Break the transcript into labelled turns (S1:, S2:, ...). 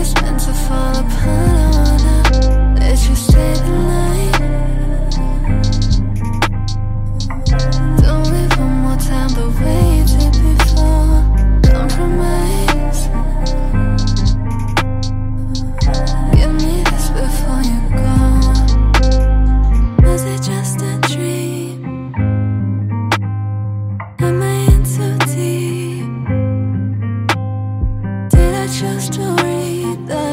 S1: is meant to fall apart I wanna let you stay the night. Don't live one more time the way you did before. Compromise. Give me this before you go Was it just a dream? Am I in too deep? Did I choose to